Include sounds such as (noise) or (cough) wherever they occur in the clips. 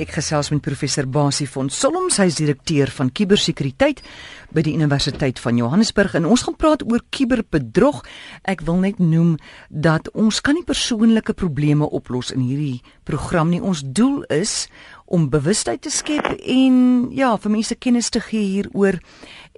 Ek gesels met professor Basie von Solms, hy is direkteur van kubersekuriteit by die Universiteit van Johannesburg en ons gaan praat oor kuberbedrog. Ek wil net noem dat ons kan nie persoonlike probleme oplos in hierdie program nie. Ons doel is om bewustheid te skep en ja, vir mense kennis te gee hieroor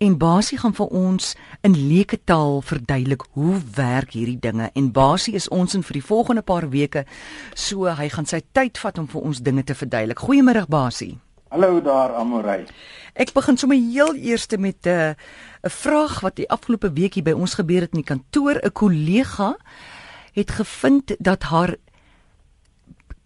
en Basie gaan vir ons in leuke taal verduidelik hoe werk hierdie dinge en Basie is ons in vir die volgende paar weke so hy gaan sy tyd vat om vir ons dinge te verduidelik. Goeiemôre Basie. Hallo daar Amorey. Ek begin sommer heel eers met 'n uh, 'n vraag wat die afgelope week hier by ons gebeur het in die kantoor. 'n Kollega het gevind dat haar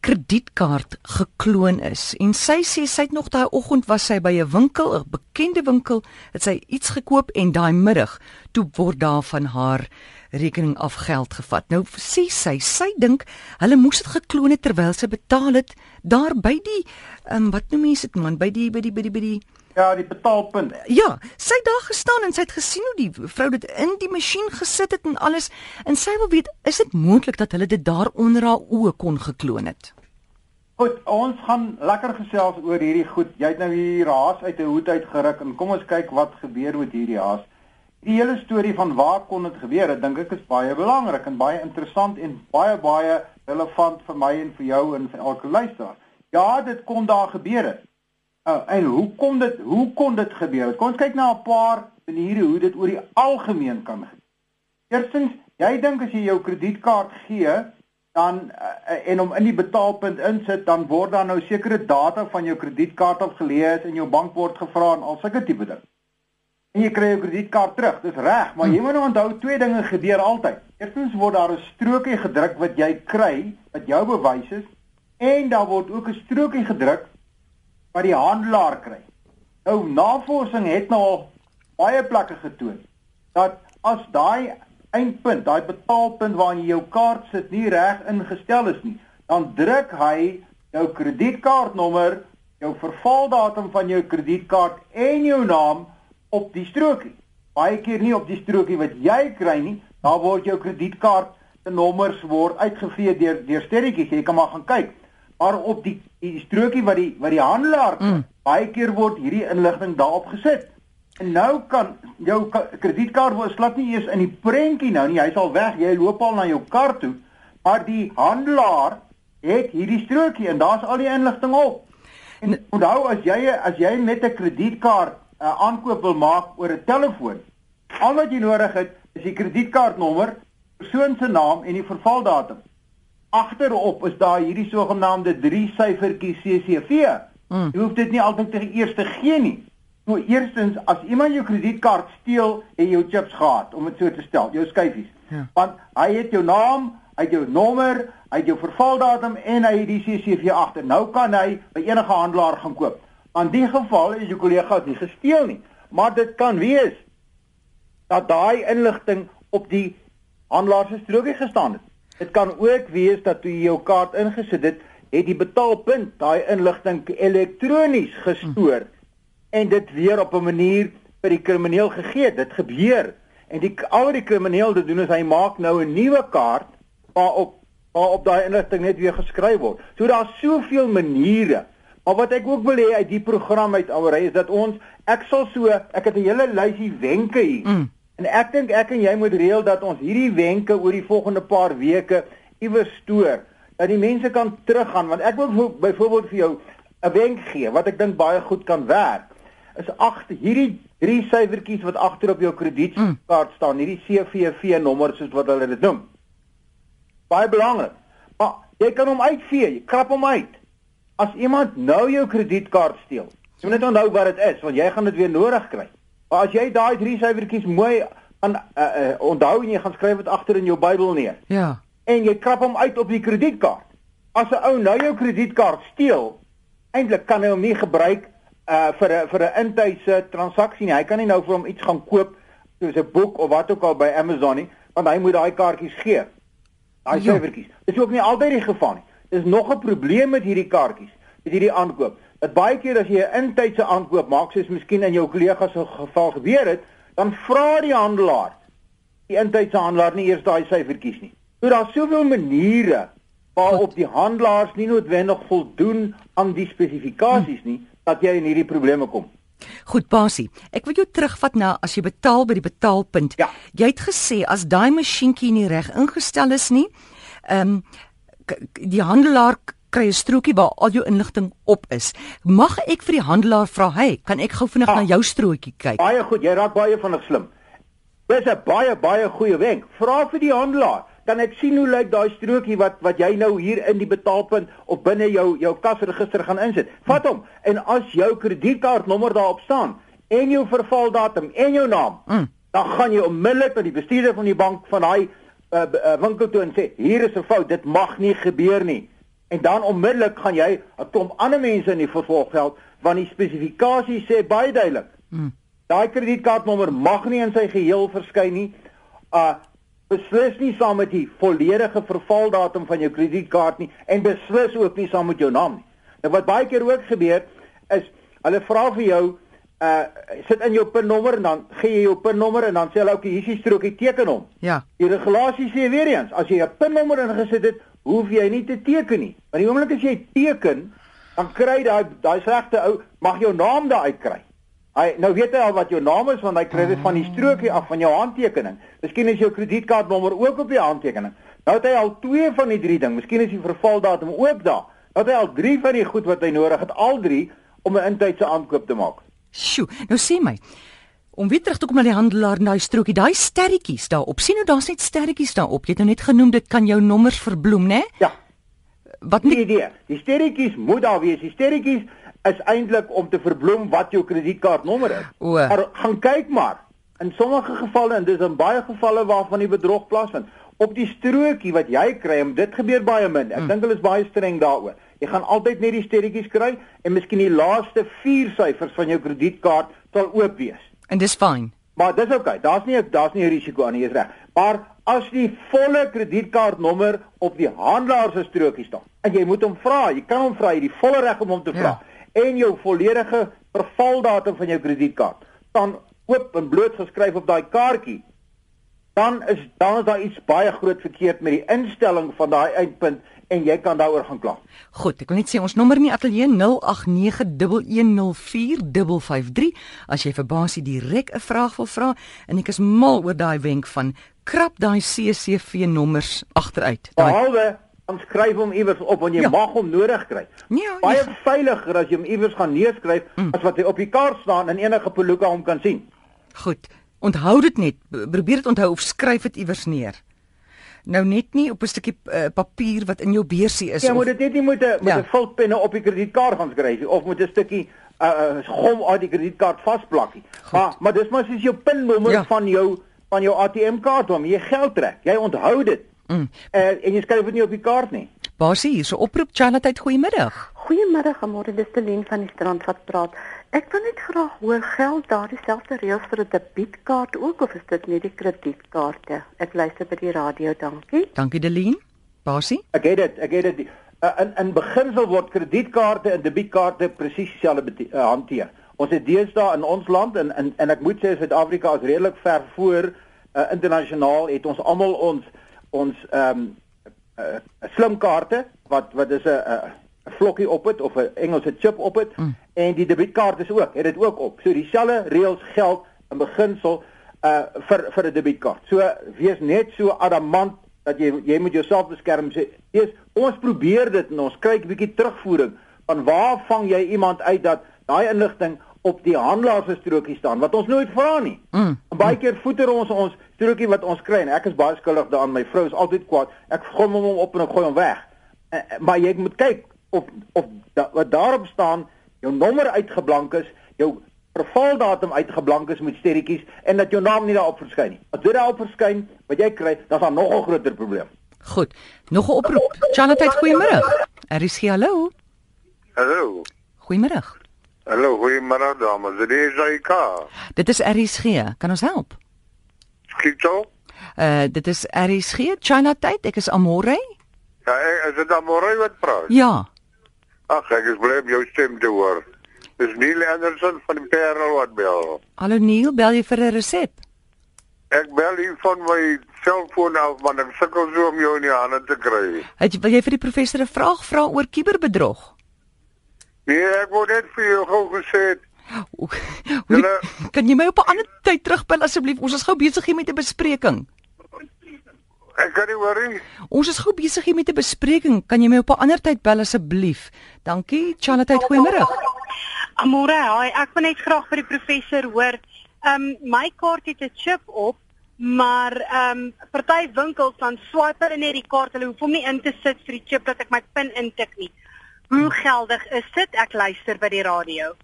kredietkaart gekloon is. En sy sê sy het nog daai oggend was sy by 'n winkel, 'n bekende winkel, het sy iets gekoop en daai middag toe word daar van haar rekening af geld gevat. Nou sê sy, sy dink hulle moes dit gekloon het terwyl sy betaal het daar by die ehm um, wat noem mense dit man, by die by die by die by die Ja, die betaalpunt. Ja, sy het daar gestaan en sy het gesien hoe die vrou dit in die masjien gesit het en alles en sy wil weet, is dit moontlik dat hulle dit daar onder haar oë kon gekloon het? Goed, ons gaan lekker gesels oor hierdie goed. Jy het nou hier haas uit 'n hoed uitgeruk en kom ons kyk wat gebeur met hierdie haas. Die hele storie van waar kon dit gebeur? Ek dink dit is baie belangrik en baie interessant en baie baie relevant vir my en vir jou en vir elke luisteraar. Ja, dit kon daar gebeur het. Oh, en hoe kom dit hoe kon dit gebeur? Kom ons kyk na 'n paar maniere hoe dit oor die algemeen kan gebeur. Eerstens, jy dink as jy jou kredietkaart gee, dan uh, en om in die betaalpunt insit dan word daar nou sekere data van jou kredietkaart afgelees en jou bank word gevra en al sulke tipe ding. En jy kry jou kredietkaart terug. Dis reg, maar jy moet nou onthou twee dinge gebeur altyd. Eerstens word daar 'n strokie gedruk wat jy kry wat jou bewys is en daar word ook 'n strokie gedruk wat die handelaar kry. Nou navorsing het nou al baie plekke getoon dat as daai eindpunt, daai betaalpunt waar jy jou kaart sit nie reg ingestel is nie, dan druk hy jou kredietkaartnommer, jou vervaldatum van jou kredietkaart en jou naam op die strokie. Baie keer nie op die strokie wat jy kry nie, daar word jou kredietkaart se nommers word uitgevee deur deur sterretjies. Jy kan maar gaan kyk. Maar op die die strokie wat die wat die handelaar mm. baie keer word hierdie inligting daarop gesit. En nou kan jou kredietkaart word slat nie eers in die prentjie nou nie. Hy's al weg. Jy loop al na jou kaart toe. Maar die handelaar het hierdie strokie en daar's al die inligting op. En onthou as jy as jy met 'n kredietkaart 'n uh, aankoop wil maak oor 'n telefoon, al wat jy nodig het is die kredietkaartnommer, persoon se naam en die vervaldatum. Agterop is daar hierdie sogenaamde 3 syfertjie CCV. Mm. Jy hoef dit nie altyd te eers te gee nie. Nou eerstens as iemand jou kredietkaart steel en jou chips gehad om dit so te stel, jou skyfies. Ja. Want hy het jou naam, hy het jou nommer, hy het jou vervaldatum en hy het die CCV agter. Nou kan hy by enige handelaar gaan koop. In die geval is jou kollega nie gesteel nie, maar dit kan wees dat daai inligting op die handelaar se strokie gestaan het. Dit kan ook wees dat toe jy jou kaart ingesit het, het die betaalpunt daai inligting elektronies gestoor. Hmm en dit weer op 'n manier vir die krimineel gegee. Dit gebeur. En die al die krimineel te doen is hy maak nou 'n nuwe kaart waarop waarop daai inligting net weer geskryf word. So daar's soveel maniere. Maar wat ek ook wil hê uit die program uit alreeds is dat ons ek sal so ek het 'n hele lysie wenke hier. Mm. En ek dink ek en jy moet reël dat ons hierdie wenke oor die volgende paar weke iewers stoor dat die mense kan teruggaan want ek wil byvoorbeeld vir jou 'n wenk gee wat ek dink baie goed kan werk is agter hierdie drie syfertjies wat agter op jou kredietkaart mm. staan, hierdie CVV nommers soos wat hulle dit noem. Baie belangrik. Maar jy kan hom uitvee, jy krap hom uit. As iemand nou jou kredietkaart steel, jy moet net onthou wat dit is want jy gaan dit weer nodig kry. Maar as jy daai drie syfertjies mooi aan uh, uh, onthou en jy gaan skryf dit agter in jou Bybel neer. Ja. En jy krap hom uit op die kredietkaart. As 'n ou nou jou kredietkaart steel, eintlik kan hy hom nie gebruik uh vir 'n vir 'n intuise transaksie nie. Hy kan nie nou vir hom iets gaan koop soos 'n boek of wat ook al by Amazon nie, want hy moet daai kaartjies gee. Daai syfertjies. Dis ook nie altyd die geval nie. Dis nog 'n probleem met hierdie kaartjies, met hierdie aankoop. Dat baie keer as jy 'n intuise aankoop maak, soos miskien in jou kollega se geval gebeur het, dan vra die handelaar die intuise handelaar nie eers daai syfertjies nie. So daar's soveel maniere waarop die handelaars nie noodwendig voldoen aan die spesifikasies nie, dat jy in hierdie probleme kom. Goed, Basie. Ek wil jou terugvat na as jy betaal by die betaalpunt. Ja. Jy het gesê as daai masjienkie nie reg ingestel is nie, ehm um, die handelaar kry 'n strokie waar al jou inligting op is. Mag ek vir die handelaar vra, "Hey, kan ek gou vinnig Ah. na jou strokie kyk?" Baie goed, jy raak baie vinnig slim. Dis 'n baie baie goeie wenk. Vra vir die handelaar. Kan ek sien hoe lyk daai strokie wat wat jy nou hier in die betaalpunt of binne jou jou kasregister gaan insit? Vat hom en as jou kredietkaartnommer daarop staan en jou vervaldatum en jou naam, Mm. dan gaan jy onmiddellik na die bestuurder van die bank van daai uh, uh, winkel toe en sê hier is 'n fout, dit mag nie gebeur nie. En dan onmiddellik gaan jy 'n klomp ander mense in die vervolg help want die spesifikasies sê baie duidelik. Mm. Daai kredietkaartnommer mag nie in sy geheel verskyn nie. Uh beslis nie saam met die volledige vervaldatum van jou kredietkaart nie en beslis ook nie saam met jou naam nie. Nou wat baie keer ook gebeur is hulle vra vir jou uh sit in jou pinnommer en dan gee jy jou pinnommer en dan sê hulle okay, hier is die strokie teken hom. Ja. Die regulasie sê weer eens, as jy 'n pinnommer ingesit het, hoef jy nie te teken nie. Maar die oomblik as jy teken, dan kry daai daai slegte ou mag jou naam daar uitkry. Hy nou weet hy al wat jou naam is want hy kry dit van die strokie af van jou handtekening. Miskien is jou kredietkaartnommer ook op die handtekening. Nou het hy al twee van die drie ding. Miskien is die vervaldatum ook daar. Nou het hy al drie van die goed wat hy nodig het, al drie om 'n intydse aankoop te maak. Sjoe, nou sê my. Om weer terug te kom na die handelaar en daai strokie, daai sterretjies daarop. sien nou daar's net sterretjies daarop. Jy het nou net genoem dit kan jou nommers verbloem, né? Ja, Wat net idee. Die sterretjies moet daar wees. Die sterretjies is eintlik om te verbloem wat jou kredietkaartnommer is. O. Maar gaan kyk maar. In sommige gevalle en dis in baie gevalle waarvan die bedrog plaasvind, op die strokie wat jy kry, en dit gebeur baie min. Ek dink hulle is baie streng daaroor. Jy gaan altyd net die sterretjies kry en miskien die laaste 4 syfers van jou kredietkaart sal oop wees. en dis fyn. Maar dis oukei. Okay. Daar's nie daar's nie 'n risiko aan nie, jy's reg. Maar as die volle kredietkaartnommer op die handelaar se strokie staan en jy moet hom vra, jy kan hom vra, jy het die volle reg om hom te Ja. vra en jou volledige vervaldatum van jou kredietkaart staan oop en bloot geskryf op daai kaartjie. Dan is dan is daar iets baie groot verkeerd met die instelling van daai eindpunt en jy kan daaroor gaan kla. Goed, ek wil net sê ons nommer in die ateljee 0891104553 as jy vir Basie direk 'n vraag wil vra en ek is mal oor daai wenk van krap daai CCV nommers agteruit. Daai Behalwe dan skryf hom iewers op want jy Ja. mag hom nodig kry. Ja, baie ja. veiliger as jy hom iewers gaan neerskryf mm. as wat hy op die kaart staan en enige peluka hom kan sien. Goed. Onthou dit net. Probeer dit onthou of skryf dit iewers neer. Nou net nie op 'n stukkie uh, papier wat in jou beursie is Jy of moet dit net nie met 'n met Ja. 'n viltpenne op die kredietkaart gaan skryf nie, of met 'n stukkie uh, uh gom uit die kredietkaart vasplakkie. Maar maar dis maar soos jou pinnommer Ja. ja. van jou van jou ATM-kaart waarmee jy geld trek. Jy onthou dit. Mm. Uh, en jy skryf dit nie op die kaart nie. Basie hier so oproep Charlotte, goeiemiddag. Goeiemiddag, môre dis Celine van die strand wat praat. Ek wil net graag hoor geld daar dieselfde reëls vir 'n debietkaart ook of is dit net die kredietkaarte? Ek luister by die radio, dankie. Dankie Delien. Basie? Ek het dit, ek het dit. Uh, in in beginsel word kredietkaarte en debietkaarte presies dieselfde uh, hanteer. Ons het deesdae in ons land en en, en ek moet sê Suid-Afrika is redelik ver voor uh, internasionaal het ons almal ons ons ehm um, uh, slimkaarte wat wat is 'n 'n 'n vlokkie op dit of 'n Engelse chip op dit mm. En die debietkaart is ook, het dit ook op. So dieselfde reëls geld in beginsel uh vir vir 'n debietkaart. So wees net so adamant dat jy jy moet jouself beskerm sê eers ons probeer dit en ons kyk 'n bietjie terugvoering van waar vang jy iemand uit dat daai inligting op die handelaar se strokie staan wat ons nooit vra nie. Mm. En baie keer voeter ons ons strokie wat ons kry en ek is baie skuldig daaraan. My vrou is altyd kwaad. Ek gooi hom op en ek gooi hom weg. Eh, Maar jy moet kyk of of da, wat daarop staan jou nommer uitgeblank is, jou vervaldatum uitgeblank is met sterretjies en dat jou naam nie daarop verskyn nie. As dit daarop verskyn, wat jy kry, dan is daar nog 'n groter probleem. Goed. Nog 'n oproep. Charlotte, goeiemiddag. RSG hallo. Hallo. Goeiemôre. Hallo, goeiemôre dames. Dit is IK. Dit is RSG. Kan ons help? Skito? Uh dit is RSG China tyd. Ek is Amore. Ja, ek- is dit Amorey wat praat? Ja. Ag, ek is bly om jou stem te hoor. Dis Neil Anderson van die Parel wat bel. Hallo Neil, bel jy vir 'n resep? Ek bel hier van my selfoon af, man. Ek sukkel so om jou in die hande te kry. Het jy wil jy vir die professor 'n vraag vra oor kiberbedrog? Nee, ek wou net vir jou gou gesê (laughs) Hoe, Julle- kan jy my op 'n ander tyd terugbel asseblief? Ons is gou besig hier met 'n bespreking. Ek kan nie hoor nie. Ons is gou besig hier met 'n bespreking. Kan jy my op 'n ander tyd bel asseblief? Dankie. Charlotte, goeiemôre. Amore, hi, ek wil net graag vir die professor hoor. Ehm um, my kaart het 'n chip op, maar ehm um, party winkels dan swipe hulle net die kaart, hulle hoef hom nie in te sit vir die chip dat ek my PIN intik nie. Hoe geldig is dit? Ek luister by die radio.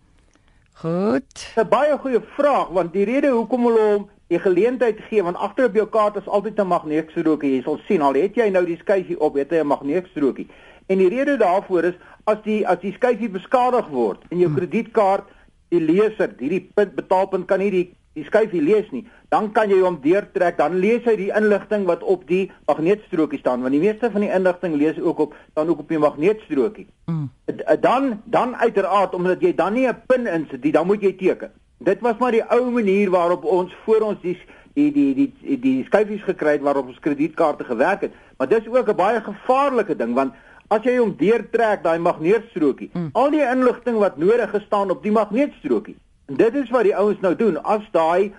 Goed. 'n baie goeie vraag want die rede hoekom hulle hom die geleentheid gee want agter op jou kaart is altyd 'n magneetstrokie. Jy sal sien al het jy nou die skyfie op, het hy 'n magneetstrokie. En die rede daarvoor is as die as die skyfie beskadig word en jou kredietkaart die leser, hierdie punt betaalpunt kan nie die die skyfie lees nie, dan kan jy hom deurtrek, dan lees hy die inligting wat op die magneetstrokie staan want die meeste van die inligting lees ook op dan ook op die magneetstrokie. Mm. Dan dan uiteraard omdat jy dan nie 'n pin insit nie, dan moet jy teken. Dit was maar die ou manier waarop ons voor ons die die die die die, die skyfies gekry het waarop ons kredietkaarte gewerk het. Maar dis ook 'n baie gevaarlike ding want as jy hom deurtrek daai magneetstrokie, mm. al die inligting wat nodig is staan op die magneetstrokie. En dit is wat die ouens nou doen as daai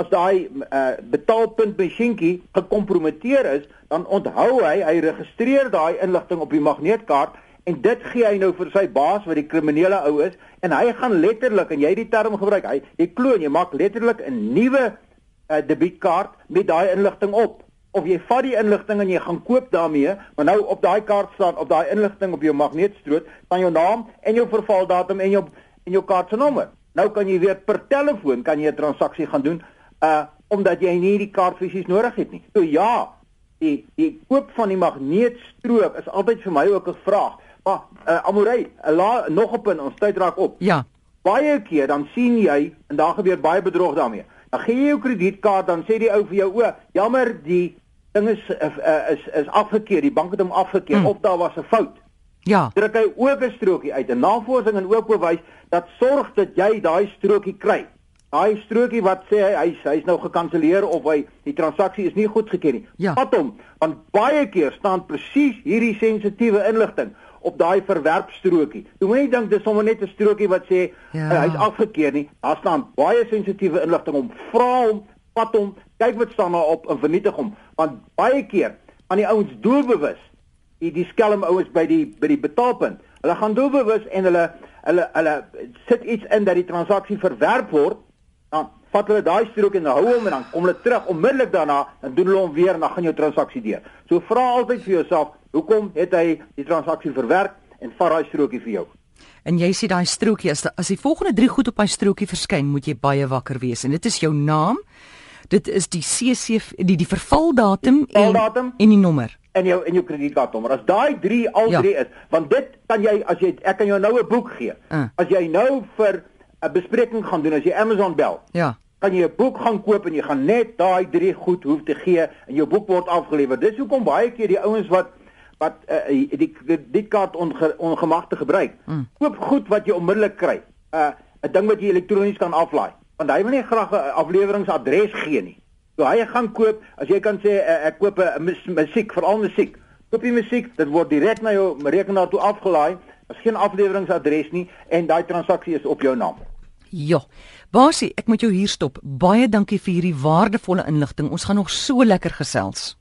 as daai uh, betaalpunt masjienkie gekompromiteer is, dan onthou hy, hy registreer daai inligting op die magneetkaart en dit gee hy nou vir sy baas wat die kriminele ou is en hy gaan letterlik en jy het die term gebruik, hy jy kloon, jy maak letterlik 'n nuwe uh, debietkaart met daai inligting op. Of jy vat die inligting en jy gaan koop daarmee, maar nou op daai kaart staan op daai inligting op jou magneetstroot staan jou naam en jou vervaldatum en jou en jou kaart se nommer. Nou kan jy weer per telefoon kan jy 'n transaksie gaan doen uh omdat jy nie die kaart fisies nodig het nie. So ja, die die koop van die magneetstrook is altyd vir my ook 'n vraag. Maar uh, Amorey, uh, la, nog op in ons tyd raak op. Ja. Baie keer dan sien jy en daar gebeur baie bedrog daarmee. Dan gee jy jou kredietkaart dan sê die ou vir jou o, jammer die ding is is is, is afgekeur, die bank het hom afgekeur Mm. mm. of daar was 'n fout. Ja. Druk hy ook 'n strokie uit. En navorsing en ook bewys dat sorg dat jy daai strokie kry. Daai strokie wat sê hy hy's hy's nou gekanselleer of hy die transaksie is nie goedgekeur nie. Ja. Vat hom want baie keer staan presies hierdie sensitiewe inligting op daai verwerpstrokie. Jy moenie dink dis sommer net 'n strokie wat sê Ja. ja. hy's afgekeur nie. Daar staan baie sensitiewe inligting om vra hom, vat hom, kyk wat staan daar op en vernietig hom. Want baie keer aan die ouens doelbewus die die skelm ouens by die by die betaalpunt. Hulle gaan doelbewus en hulle hulle hulle sit iets in dat die transaksie verwerp word. Dan vat hulle daai strook en hou hom en dan kom hulle terug onmiddellik daarna en doen hulle hom weer en dan gaan jou transaksie deur. So vra altyd vir jouself, hoekom het hy die transaksie verwerk en vat daai strookie vir jou. En jy sê daai strokie as as die volgende drie goed op hy strokie verskyn, moet jy baie wakker wees. En dit is jou naam. Dit is die CC die die vervaldatum en Vervaldatum. en die nommer. in jou in jou kredietkaartnommer. As daai 3 al Ja. 3 is, want dit kan jy as jy ek kan jou nou 'n boek gee. Uh. As jy nou vir 'n bespreking gaan doen as jy Amazon bel, Ja. kan jy 'n boek gaan koop en jy gaan net daai 3 goed hoef te gee en jou boek word afgelewer. Dis hoekom baie keer die ouens wat wat uh, die kredietkaart onge, ongemagtig gebruik, Mm. koop goed wat jy onmiddellik kry. 'n uh, 'n ding wat jy elektronies kan aflaai. Want hy wil nie graag 'n afleweringsadres gee nie. So hy gaan koop, as jy kan sê uh, ek koop 'n mus- musiek, veral musiek. Koop jy musiek, dit word direk na jou rekenaar toe afgelaai. Daar's geen afleweringsadres nie en daai transaksie is op jou naam. Ja. Basie, ek moet jou hier stop. Baie dankie vir hierdie waardevolle inligting. Ons gaan nog so lekker gesels.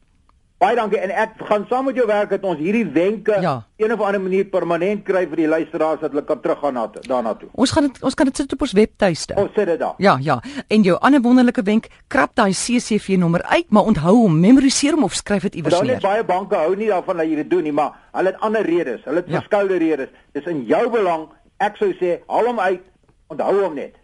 Baie dankie en ek gaan saam met jou werk dat ons hierdie wenke Ja. een of ander manier permanent kry vir die luisteraars dat hulle kan teruggaan na daarna toe. Ons gaan dit ons kan dit sit op ons webtuiste. Ons sit dit daar. Ja, ja. En jou ander wonderlike wenk, krap daai CCV nommer uit, maar onthou hom, memoriseer hom of skryf dit iewers Daar net neer. baie banke hou nie daarvan dat jy dit doen nie, maar hulle het ander redes. Hulle het Ja. verskoude redes. Dis in jou belang. Ek sou sê, haal hom uit. Onthou hom net.